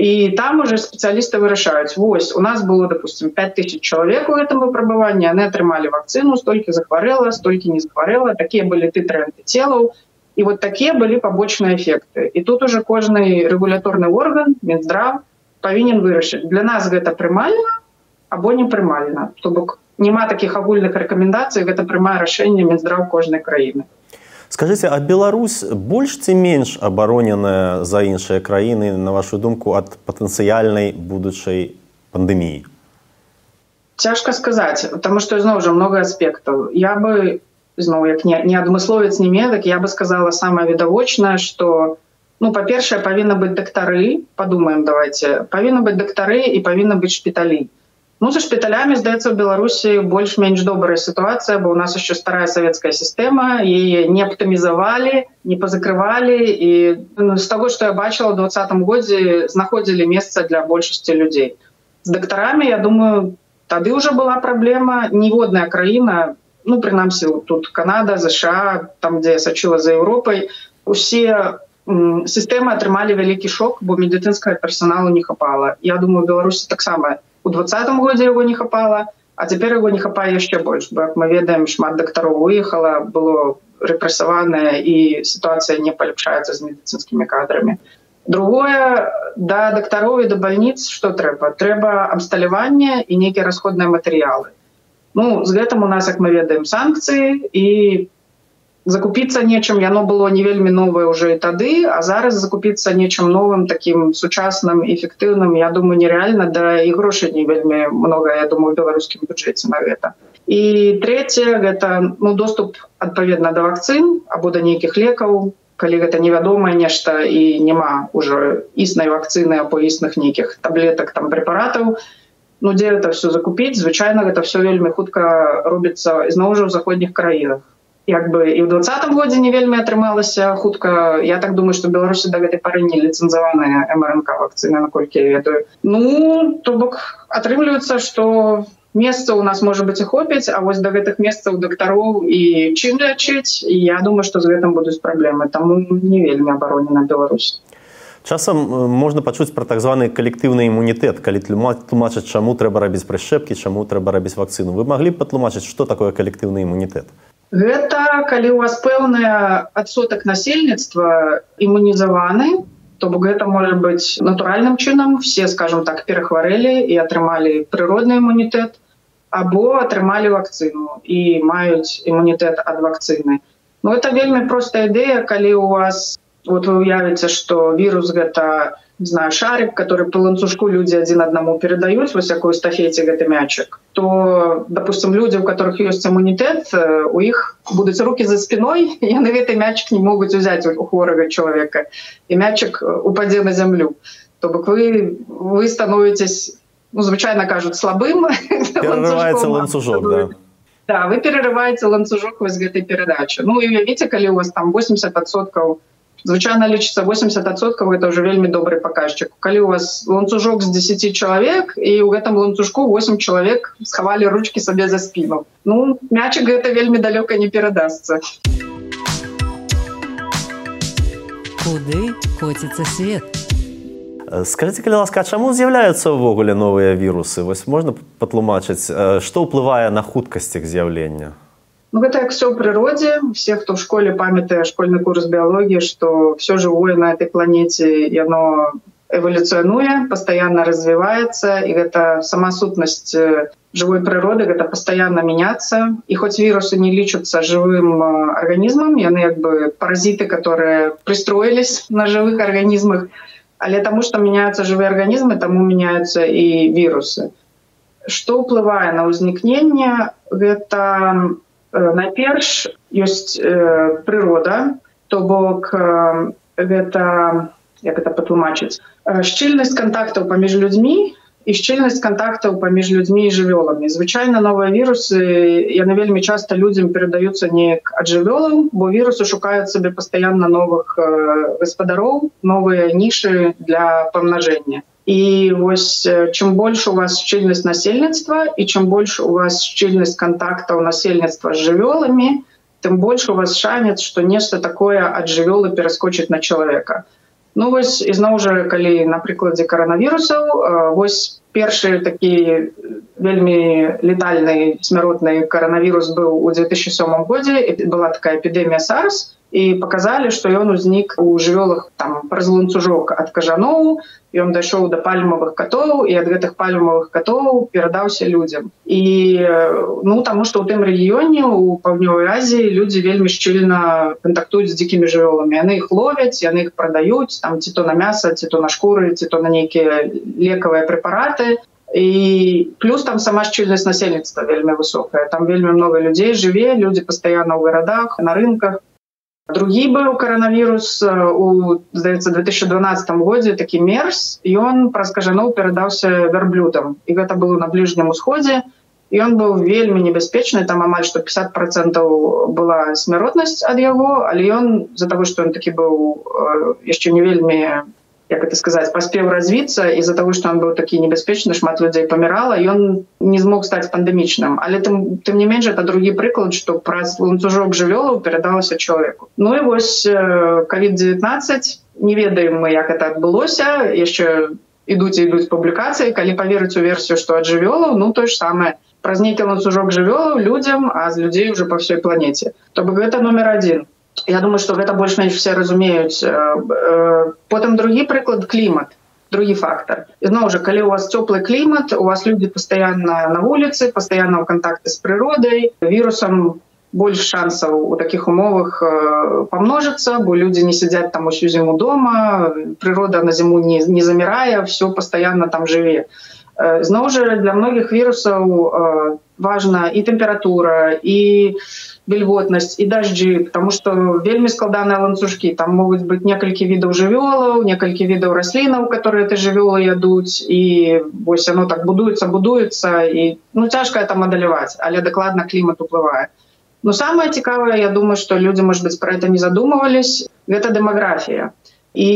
і там уже спецыялісты вырашаюць Вось у нас было допустим 5000 чалавек у гэтым выпрабаванні яны атрымалі вакцыну столькі захварэла столькі не захварэла такія былі ты тренды целаў і вот такія былі пабочныя эфекты і тут уже кожны рэгуляторны орган мінздрав павінен вырашыць для нас гэта прымальна або непрымальна то бок няма таких агульных рэкамендацый гэта прымае рашэнне мінздраў кожнай краіны скажите а Беларусь больш ці менш абароненая за іншыя краіны на вашу думку ад патэнцыяльнай будучай пандеміі цяжка сказаць потому что ізноў жа много аспектаў я бы зноў як не, не адмысловец не медак я бы сказала самое відавочнае что ну па-першае павінна быць дактары подумаем давайте павінна быць дактары і павінна быць шпіталей Ну за шпіталямі здаецца ў беларусі больш-менш добрая сітуацыя бо у нас еще старая савецкая сістэма і не аптымізавалі не пазакрывалі і ну, з таго што я бачыла ў двадцатым годзе знаходзілі месца для большасці людзей з дактарамі я думаю тады уже была праблема ніводная краіна ну прынамсі тут Канада ЗША там дзе я сачыла за Еўропай усе сістэмы атрымалі вялікі шок бо медыцынскага персоналу не хапала я думаю беларусі таксама не у двадцатым годзе его не хапала а цяпер его не хапае яшчэ больш бо мы ведаем шмат дактароў выехала было рэпрэсаваная і сітуацыя не паляпшаецца з медыцынскімі кадрамі. Другое да дактароў і да бальніц что трэба? Трэба абсталяванне і нейкія расходныя матэрыялы. Ну з гэтым у нас як мы ведаем санкцыі і закупіцца нечым яно было не вельмі новае уже і тады а зараз закупіцца нечым новым таким сучасным эфектыўным я думаю нереальна да і грошай не вельмі много я думаю беларускім бюджэце на гэта і третье гэта ну доступ адпаведна да вакцын або да нейкіх лекаў. Калі гэта невядомае нешта і няма уже існай вакцыны або існых нейкіх таблетак там прэпаратаў ну дзе это все закупіць? Звычайна гэта все вельмі хутка робіцца ізноў жа ў заходніх краінах як бы і ў двадцатым годзе не вельмі атрымалася хутка. Я так думаю что беларусі да гэтай пары не ліцэнзаваная мрнк вакцыны наколькі я ведаю. Ну то бок атрымліваецца что месца у нас можа быть і хопіць а вось да гэтых месцаў дактароў і чым лячыць і я думаю что з гэтым будуць праблемы. Таму не вельмі абаронена Беларусь. Часам можна пачуць пра так званы калектыўны імунітэт калі тлумачыць чаму трэба рабіць прышчэпкі чаму трэба рабіць вакцыну. Вы маглі патлумачыць что такое калектыўны імунітэт Гэта калі у вас пэўны адсотак насельніцтва імунізаваны, то бок гэта можа быць натуральным чынам все скажем так перахварэлі і атрымалі прыродны імунітэт або атрымалі вакцыну і маюць імунітэт ад вакцыны. Ну это вельмі простая ідэя, калі у вас вот вы уявіце, што вірус гэта, не знаю шарик который по ланцужку люди один одному передают во всякую эстафете гэты мячик то допустим люди у которых есть иммунитет э, у их будут руки за спиной *laughs* на этой мячик не могут взять у хворого человека и мячик э, упаде на землю. То бок вы вы становитесь ну, звычайно кажут слабым. *laughs* Ланцужок да. да. Вы перерываете ланцужок из гэтай передачи. Ну и видите коли у вас там 80 отсотков звычайна лічыцца 80соткаў это уже вельмі добрый паказчик калі у вас ланцужок з 10 чалавек і у гэтым ланцужку 8 чалавек схавалі ручки сабе за спіну ну мячик гэта вельмі далёка не перадастся куды коціцца свет? Скажите калі ласка чаму з'яўляюцца ўвогуле новыя вірусы? Вось можна патлумачыць што ўплывае на хуткасць іх з'яўлення Ну, гэта як все ў прыродзе все хто в школе памятае школьны курс біялогіі что все жывое на этой планете яно эволюцыянуе постоянно развіваецца і гэта сама сутнасць живой прыроды гэта постоянно меняться. І хоць вирусы не лічацца живым арганізмам яны як бы паразиты которые пристроились на живых арганізмах але тому что меняются живые арганізмы тому меняются і вирусы. Что ўплывае на ўзнікненне гэта найперш ёсць э, прырода то бок э, гэта як это патлумачыць шчыльнасць кантактаў паміж людзьмі і шчыльнасць кантактаў паміж людзьмі і жывёламі. Звычайна новыя вірусы яны вельмі часта людзям перадаюцца неяк ад жывёлаў бо вірусы шукаюць сабе пастаянна новых э, гаспадароў новыя нішы для памнажэння і вось чым больш у вас шчыльнасць насельніцтва і чым больш у вас шчыльнасць контактаў насельніцтва з жывёламі тым больш у вас шанец што нешта такое ад жывёлы пераскочыць на чалавека. Ну вось ізноў жа калі на прыкладзе каранавірусаў вось першы такі вельмі летальны смяротны каранавірус быў у 2007 годзе была такая эпідэмія сарс і показалі что ён узнік у жывёлах там праз ланцужок ад кажаноў ён дайшоў до пальмавых катоў і ад гэтых пальмавых катоў перадаўся людзям і ну таму что ў тым рэгіёне у паўднёвай Азіі людзі вельмі шчыльна кантактуюць з дзікімі жывёламі яны іх ловяць яны іх прадаюць там ці то на мяса ці то на шкуры ці то на нейкія лекавыя прэпараты і плюс там сама шчыльнасць насельніцтва вельмі высокая. Там вельмі много людзей жыве людзі пастаянна ў гарадах на рынках другі быў каранавірус у здаецца 2012 годзе такі мерз ён праз кажаноў перадаўся вярблютам і гэта было на бліжнім усходзе ён быў вельмі небяспечны там амаль што 50 процентаў была смяротнасць ад яго але ён з-за таго што ён такі быў яшчэ не вельмі як это сказаць паспеў развіцца из-за того что он быў такі небяспечны шмат людзей памірала ён не змог стаць пандемічным але тым тым не менш это другі прыклад что праз ланцужок жывёлаў перадалася чалавеку ну і вось covid 19 не ведаем мы як это адбылося яшчэ ідуць ідуць публікацыі калі поверыць у версію что ад жывёлаў ну то ж самое. Праз нейкі ланцужок жывёлаў людзям а з людзей уже по всей планете. То бок гэта номер один Я думаю, што гэта больш-менш все разумеюць. Потым другі прыклад клімат. другі фактор ізноў жа калі у вас цёплы клімат у вас людзі пастаянна на вуліцы пастаянна ў кантакты з прыродай вірусам больш шансаў у такіх умовах э, памножыцца бо людзі не сядзяць там усю зіму дома прырода на зіму не, не замірае все пастаянна там жыве зноў жа для многіх вірусаў э, важна і тэмпература і вільготнасць і дажджы потому что вельмі складаныя ланцужкі там могуць быць некалькі відаў жывёлаў некалькі відаў раслінаў которые ты жывёлы ядуць і вось оно так будуецца будуецца і ну цяжка это мадаляваць але дакладна клімат уплывае но самое цікавае я думаю что людзі может быть про это не задумывались гэта дэмаграфія і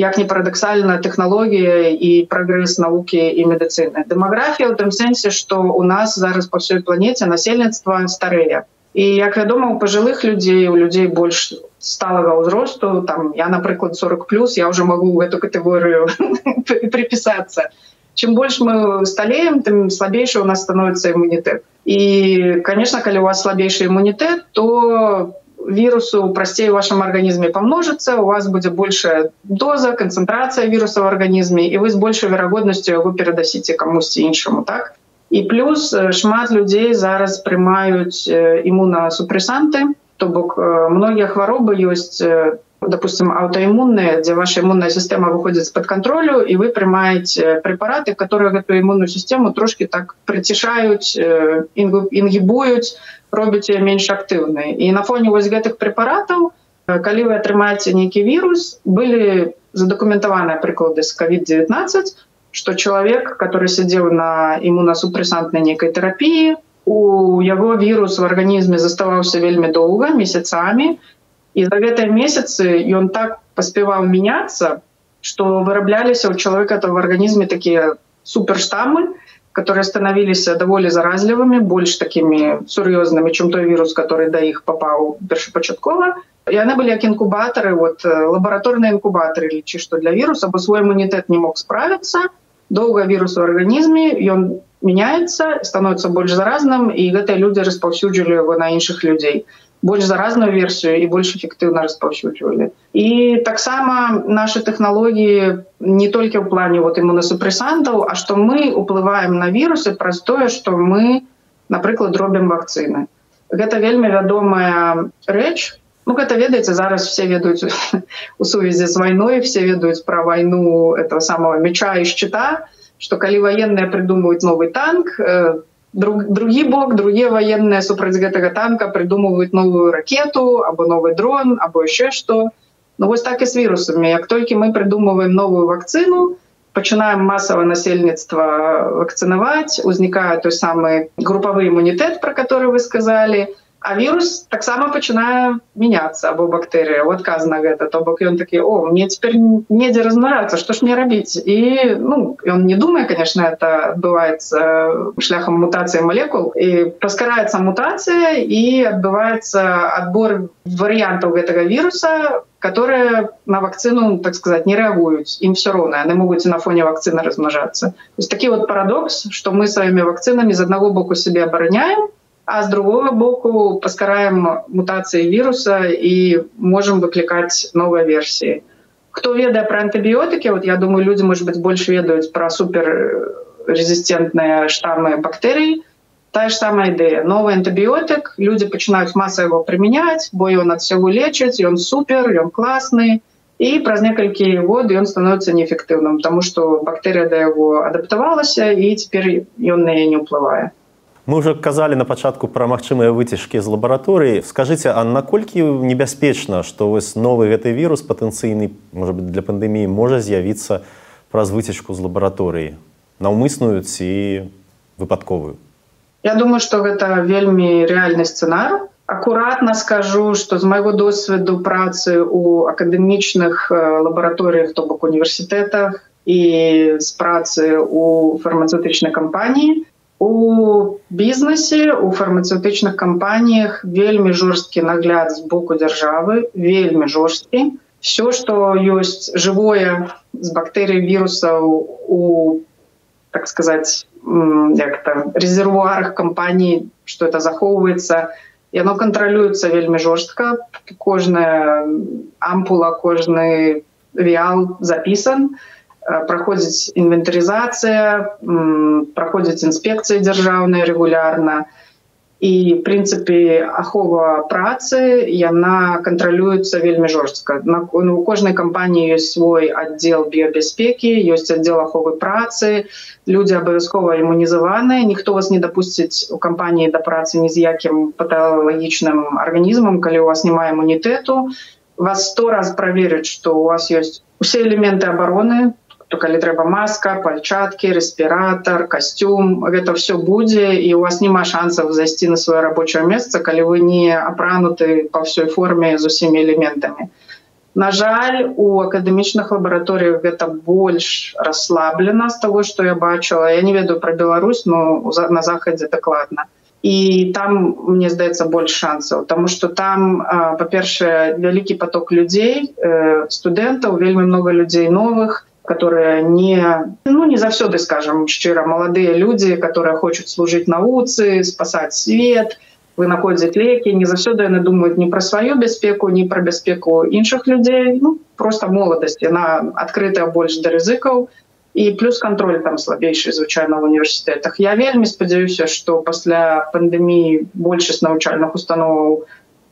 як не парадаксальна тэхналогія і прагрэс навукі і медыцыны дэмаграфія ў тым сэнсе што у нас зараз па ўсёй планеце насельніцтва старыя і як вядома у пажилых людзей у людзей больш сталага ўзросту там я напрыклад 40 плюс я уже могу в эту катэгорыю *laughs* припісацца чем больше мы сталеем тым слабейшы у нас становится імунітэт і конечно калі у вас слабейшы імунітэт то вирусу прасцей у вашем арганізме памножыцца у вас будзе большая доза канцэнтрацыя вируса в арганізме і вы з большай верагоднасцю яго перадасіце камусьці іншаму так? І плюс шмат людзей зараз прымаюць імунасупрэсанты то бок многія хваробы ёсць допустим аўтаімунныя дзе ваша імунная сістэма выходзіць з-пад кантролю і вы прымаеце прэпараты которые гэтую імунную сістэму трошки так прыцішаюць інгібуюць робяць менш актыўнай і на фоне вось гэтых прэпаратаў калі вы атрымаеце нейкі вірус былі задакументаваныя прыклады з covid 19 что человек который сидел на иммуносупрессантной некой терапии у его вирус в организме заставался вельмі долго месяцами и за гэтые месяцы он так поспевал меняться что выраблялись у человека это в организме такие суперштаммы которые становились довольно заразливыми больше такими серьезными чем той вирус который до их попал першапочаткова и она были как инкубаторы вот лабораторные инкубаторы лечи что для вируса бы свой иммунитет не мог и доўга вірус у арганізме ён меняется становится больш заразным і гэтыя людзі распаўсюджвалі его на іншых людзей больш заразную версію і больш эфектыўна распаўсюджвалі і таксама наши тэхналогіі не толькі ў плане вот імунасупрэсантаў а што мы уплываем на вірусы праз тое што мы напрыклад робім вакцыны гэта вельмі вядомая рэч Ну, гэта ведаеце зараз все ведаюць *laughs* у сувязі з вайной все ведаюць пра вайну этого самого меча і шчыта что калі военные придумываюць новый танк э, друг, другі бок другие военные супраць гэтага танка придумываюць новую ракету або новый дрон або еще что Ну вось так і с вирусами як толькі мы придумываем новую вакцину пачынаем массово насельніцтва вакцынаваць узнікае той самы групавы імунітэт про который вы сказали то а вирус таксама пачынае меняться або бактэрыя вот адказ на гэта. То бок ён такі о мне теперь недзе размножацца что ж мне рабіць і ну он не думае конечно это адбываецца шляхам мутацыі молекул. І паскараецца мутацыя і адбываецца адбор варыянтаў гэтага вируса которые на вакцину так сказать не реагуюць им все роўно яны могуць на фоне вакцины размножацца такі вот парадокс что мы сваімі вакцинами з аднаго боку себе абараняем а з другого боку паскараем мутацыі віруса і можем выклікаць новыя версіі хто ведае про антыбіотыкі вот я думаю люди может быть больше ведаюць про супер резистентныя штаммы бактэрый тая ж самая ідэя новый антыбіотык люди пачынаюць маса его прымяняць бо ён ад всего лечыць ён супер ён класны і праз некалькі год ён становится неэфектыўным тому что бактэрыя да яго адаптавалася і теперь ён на яе не ўплывае Мы уже казалі на пачатку пра магчымыя выцяжкі з лабараторыі. Скажыце, а наколькі небяспечна, што вось новы гэты вірус патэнцыйны можа быть для пандэміі можа з'явіцца праз выцяжку з лабараторыі, наўмысную ці выпадковую. Я думаю, што гэта вельмі рэальны сцэнар. Акуратна скажу, што з майго досведу працы ў акадэмічных лабараторыях, то бок універсітэтах і з працы ў фармацэўтычнай кампаніі, У бізнесе у фармацэўтычных кампаніях вельмі жорсткі нагляд з боку дзяржавы вельмі жорсткі. Все что ёсць жывое з бактэрый вірусаў у так сказать як там резервуарах кампаній что это захоўваецца яно кантралюецца вельмі жорстка. Кожная ампула кожны віал запісан праходзіць інвентарызацыя праходзіць інспекцыі дзяржаўныя рэгулярна і прынцыпе ахова працы яна кантралюецца вельмі жорстка на ну, у кожнай кампаніі ёсць свой аддзел біябяспекі ёсць аддзел аховы працы. Людзі абавязкова імунізаваныя ніхто вас не дапусціць у кампаніі да працы ні з якім паталагічным арганізмам калі у вас няма імунітэту вас сто раз праверыць што у вас ёсць усе элементы абароны то калі трэба маска пальчаткі рэспіратор касцюм гэта все будзе і у вас няма шансаў зайсці на сваё рабочее месца калі вы не апрануты па ўсёй форме з усімі элементамі на жаль у акадэмічных лабараторыях гэта больш расслаблена з того что я бачыла я не ведаю про Беларусь но на захадзе дакладна і там мне здаецца больш шансаў тому что там па-першае вялікі поток людзей э, студэнтаў вельмі много людзей новых которые не, ну, не завсёды, скажем, щиро молодые люди, которые хочуць служыць навуцы, спасаць свет, вынаходзяць лекі, не заўсёды яны думаюць не пра сваю бяспеку, не пра бяспеку іншых людзей. Ну, просто моладасць, яна адкрытая больш да рызыкаў, і плюс кантроль там слабейшы звычайна ў універсітэтах. Я вельмі спадзяюся, што пасля пандэміі большасць навучальных установаў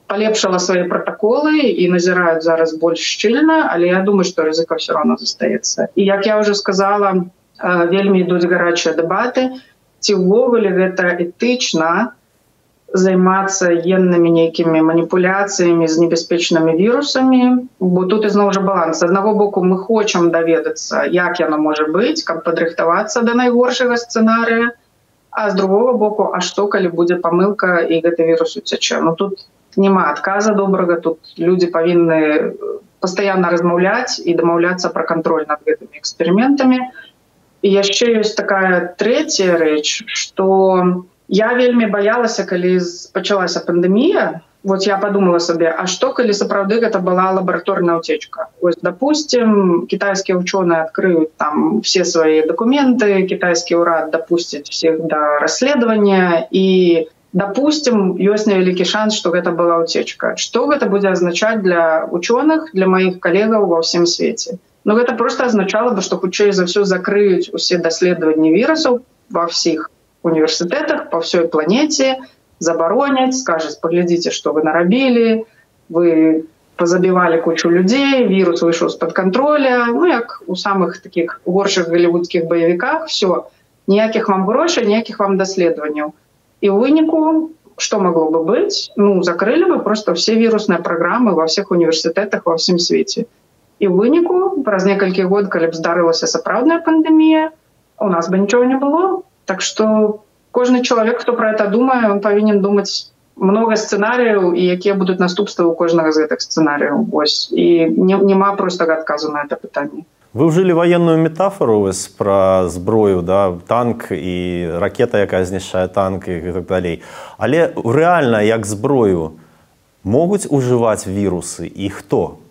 полепшала свои протоколы и назирают зараз больше щільно, але я думаю, что рызыка все равно застаецца. І як я уже сказала, вельмі ідуць гарачыя дэбаты, ці ўвогуле гэта этычна займацца геннымі нейкімі маніпуляцыямі з небяспечнымі вірусамі, бо тут ізноў жа баланс. Аднаго боку мы хочам даведацца, як яно можа быць, каб падрыхтавацца да найгоршага сцэнарыя, а з другого боку, а што калі будзе памылка і гэты вірус уцячэ. Ну тут няма адказа добрага тут люди павінны постоянно размаўляць і дамаўляцца про контроль над гэтымі экспериментами. І яшчэ ёсць такая третья рэч что я вельмі боялася калі пачалася пандемія вот я подумала сабе а что калі сапраўды гэта была лабараторная утечка ось допустим китайскія ученые открыют там все свои документы китайский урад допустить всех до расследования и допустим ёсць невялікі шанс что гэта была утечка. Что гэта будзе азначаць для ученых для моих коллегаў ва ўсім свеце но гэта просто означало бы что хутчэй за все закрыюць усе даследаванні вирусаў во всіх універсітэтах по всей планете забароняць скажет поглядзіце что вы нарабілі вы позабівалі кучу людзей вирус выйшаў з-под контроля ну як у самых таких горшых голливудских баевіках все ніякіх вам грошай ніякіх вам даследаванняў И в вынику, что могло бы быть? Ну, закрыли бы просто все вирусные программы во всех университетах во всем свете. И в вынику, праз некалькі год, калі б здарылася сапраўдная пандемія, у нас бы ничего не было. Так что кожны человек, кто про это думае, он повинен думать много сцэнарыяў і якія будуць наступствы у кожнага з гэтых сцэнарыяў ось і не, няма простага адказу на это пытанне вы ўжылі военную метафору пра зброю да танк і ракета якая знішчае танк і так далей але рэальна як зброю могуць ужываць вірусы і хто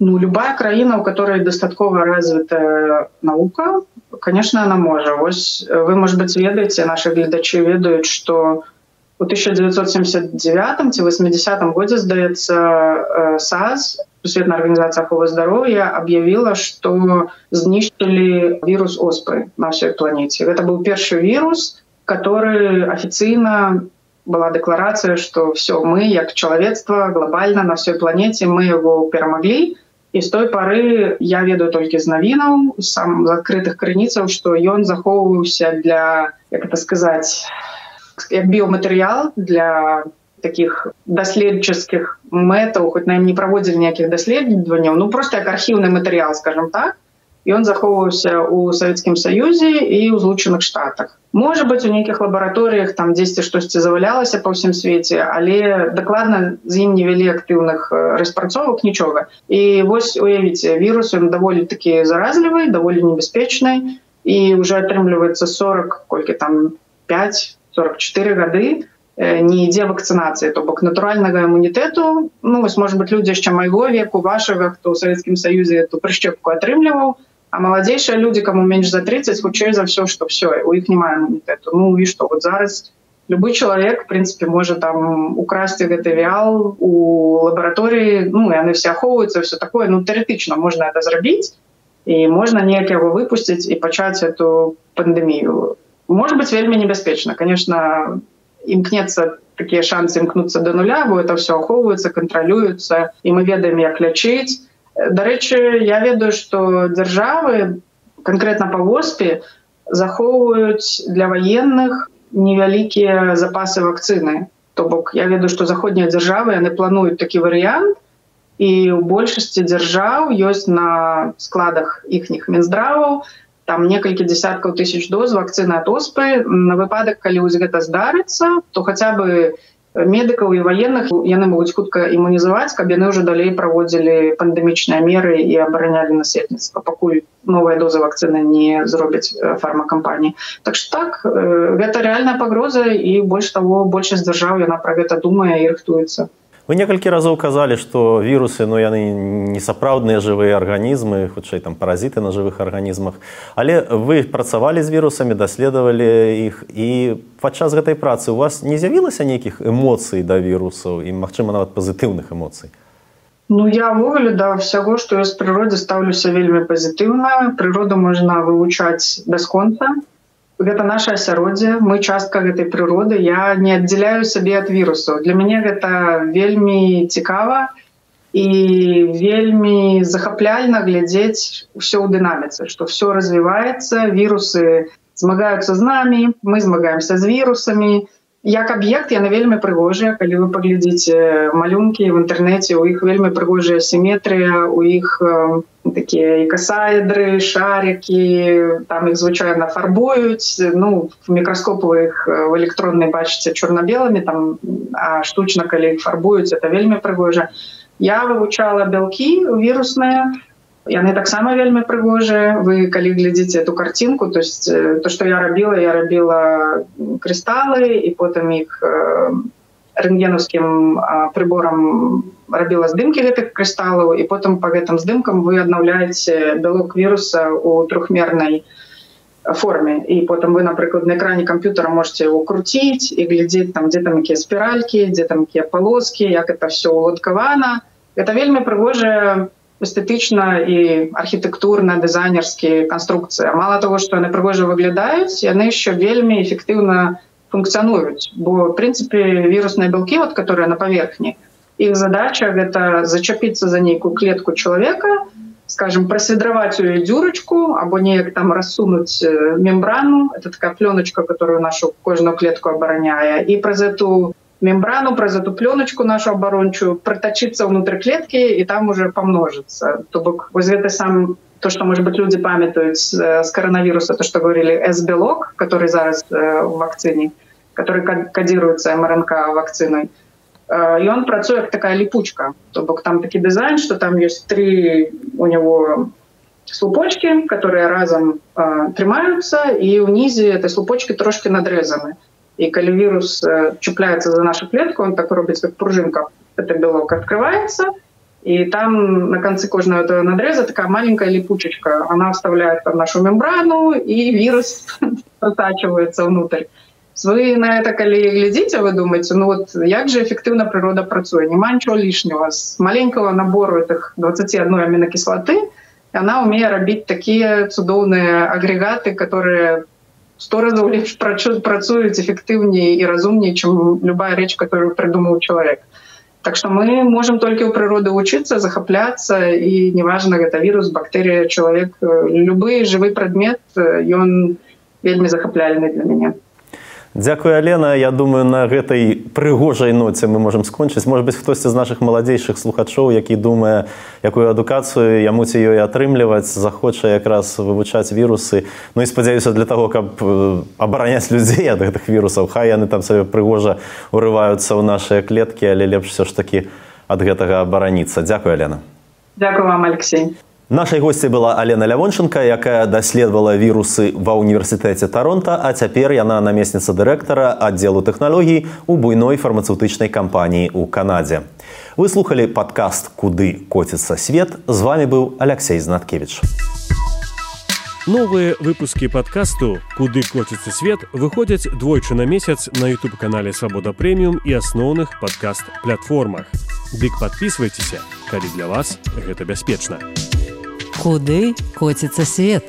ну любая краіна у которой дастаткова развітая наука конечно она можа вось вы может быть ведаеце наши гледачы ведаюць что у 1979 ці 80 годзе здаецца саз Сусветная организация оховы здоровья объявила, что знищили вирус оспы на всей планете. Это был первый вирус, который официально была декларация, что все, мы, как человечество, глобально на всей планете, мы его перемогли. И с той поры я ведаю только из новинов, сам з открытых крыніцаў, что ён захоўваўся для, как это сказать, биоматериал для таких даследческих мэтаў хоць на ім не праводзілі ніякіх даследаванняў ну просто як архіўны матэрыял скажем так. Он захоўваўся у савецкім саюзе і ў злучаных штатах. Можа быть у нейкіх лабараторыях там дзесьці штосьці завалялася па ўсім свеце але дакладна з ім не вялі актыўных распрацовак нічога і вось уявіце вірус ён даволі такі заразлівы даволі небяспечны і уже атрымліваецца 40 колькі там 5 44 гады то не ідзе вакцынацыі то бок натуральнага імунітэту ну вось может быть людзі яшчэ майго веку вашага хто ў савецкім саюзе эту прышчепку атрымліваў а маладзейшыя людзі каму менш за 30 хутчэй за все что все у іх няма імунітэту ну і что вот зараз любой чалавек прынцыпе можа там украсці гэты віал у лабараторыі ну яны все ахоўваюцца все такое ну тэоретычна можна это зрабіць і можна неяк яго выпусціць і пачаць эту пандемію. Может быть вельмі небяспечна конечно імкнецца такія шансы імкнуцца до нуля бо это все ахоўваецца кантралююцца і мы ведаем як лячыць. Дарэчы я ведаю что дзяржавы конкретно по воспе захоўваюць для военных невялікія запасы вакцыны. То бок я ведаю что заходнія дзяржавы яны плануюць такі варыянт і ў большасці дзяржаў ёсць на складах іхніх мінздраваў там некалькі десяткаў тысяч доз вакцыны ад оспы. На выпадак калі вось гэта здарыцца то хаця бы медыкаў і военных яны могуць хутка імунізаваць каб яны ўжо далей праводзілі пандемічныя меры і абаранялі насельніцтва пакуль новая доза вакцыны не зробяць фармакампаніі так что так гэта рэальная пагроза і больш таго большасць дзяржаў яна пра гэта думае і рыхтуецца вы некалькі разоў казалі што вірусы ну яны не сапраўдныя жывыя арганізмы хутчэй там паразіты на жывых арганізмах. Але вы працавалі з вірусамі даследавалі іх і падчас гэтай працы у вас не з'явілася нейкіх эмоцый да вірусаў і магчыма нават пазітыўных эмоцый? Ну я ввогуле да ўсяго што я з прыродзе стаўлюся вельмі пазітыўна. Прыроду можна вывучаць бясконца гэта наше асяроддзе мы частка гэтай прыроды. Я не аддзяляю сабе ад вірусаў. Для мяне гэта вельмі цікава і вельмі захапляльна глядзець ўсё ў дынаміцы што все развіваецца вірусы змагаюцца з намі мы змагаемся з вірусамі як аб'ект яны вельмі прыгожыя калі вы паглядзіце малюнкі в інтэрнэце у іх вельмі прыгожая сіметрыя у іх у такія касаедры шарики там их звычайно фарбуюць ну в мікроскопавых в электроннай бачыце чорна-белымі там штучна калі фарбуюць это вельмі прыгожа. Я вывучала бялкі вірусныя яны таксама вельмі прыгожыя вы калі глядзіце эту картинку то есть то что я рабіла я рабіла крысталы і потым іх рэнтгенаўскім прыборам рабіла здымкі гэтых крысталаў і потым по гэтым здымкам вы аднаўляеце бялок віруса у трохмернай форме. І потым вы напрыклад на экране камп'ютара можете укруціць і глядзець там дзе там якія спіралькі дзе там якія палоскі як это все уладкавана это вельмі прыгожая эстэтычна і архітэктурна дызайнерскі канструкцыя мало того что яны прыгожа выглядаюць яны еще вельмі эфектыўна функцыянуюць бо прынцыпе вірусныя бялкі вот которые на паверхні их задача гэта зачапіцца за нейкую клетку человека скажем просведраваць ее дзюрочку або неяк там рассунуть э, мембрану это такая пленочка которую нашу кожную клетку обороняя и праз эту мембрану праз эту пленочку нашу оборончую проточиться внутрь клетки и там уже помножится то бок воз это сам то что может быть люди памятуюць с коронавируса то что говорили с белок который зараз э, в вакцине который кодируется мрнк вакциной то і он працуе як такая ліпучка то бок там такі дызайн что там есть три у него слупочки которые разам трымаются і ўнізе этой слупочки трошки надрезаны і калі вирус чупляется за нашу клетку он так робіць как пружинка это белок открывается и там на конце кожного этого надреза такая маленькая липучечка она вставляет там нашу мембрану и вирус *laughs* протачивается внутрь вы на это калі глядзіце вы думаете ну вот як же эфектыўна прырода працуе няма ничего лишнего с маленького набору этих 21 амінакіслоты она умее рабіць такія цудоўныя агрегаты которые сто разоў лепш працуюць эфектыўней і разумней чем любая рэч которую придумаў человек. Так что мы можем только у прыроды учиться захапляться і неважно гэта вирус бактэрія человек любы живы прадмет ён вельмі захапляльны для мяне Дзякуй Алена. Я думаю на гэтай прыгожай ноце мы можемм скончыць. Может быть хтосьці з наших маладзейшых слухачоў які думае якую адукацыю яму ці ёй атрымліваць захоча якраз вывучаць вірусы. Ну і спадзяюся для того каб абараняць людзей ад гэтых вірусаў. Хай яны там сабе прыгожа урываюцца ў нашыя клеткі але лепш все ж таки ад гэтага абараніцца. Дякую Алена. Дякую вам Алексей Нашай госці была Алена Лявончынка, якая даследавала вірусы ва ўніверсітэце Таронта, а цяпер яна намесніца дырэктара аддзелу тэхналогій у буйной фармацэўтычнай кампаніі ў Канадзе. Вы слухали падкаст куды коціцца свет з вами быў Алексей знаткевич. Новыя выпускі падкасту куды коціцца свет выходзяць двойчы на месяц на youtube канале свабода прэміум і асноўных падкаст платформах. Дык подписывайтеся, калі для вас гэта бяспечна. Куды коціцца свет?